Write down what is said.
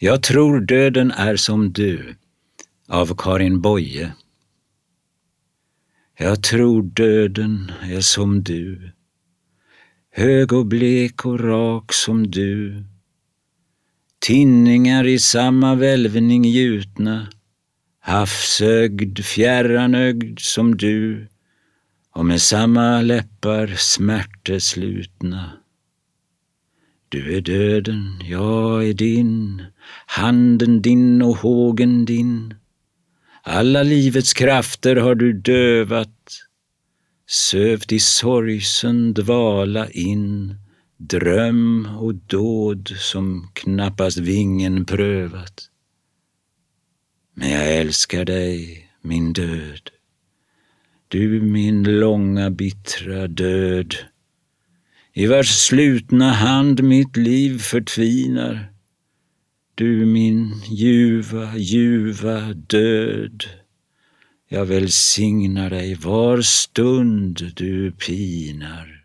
Jag tror döden är som du av Karin Boye. Jag tror döden är som du, hög och blek och rak som du. Tinningar i samma välvning gjutna, havsögd, fjärranögd som du och med samma läppar smärteslutna. Du är döden, jag är din, handen din och hågen din. Alla livets krafter har du dövat, sövt i sorgsen dvala in, dröm och dåd som knappast vingen prövat. Men jag älskar dig, min död, du min långa bittra död, i vars slutna hand mitt liv förtvinar. Du min ljuva, ljuva död. Jag välsignar dig var stund du pinar.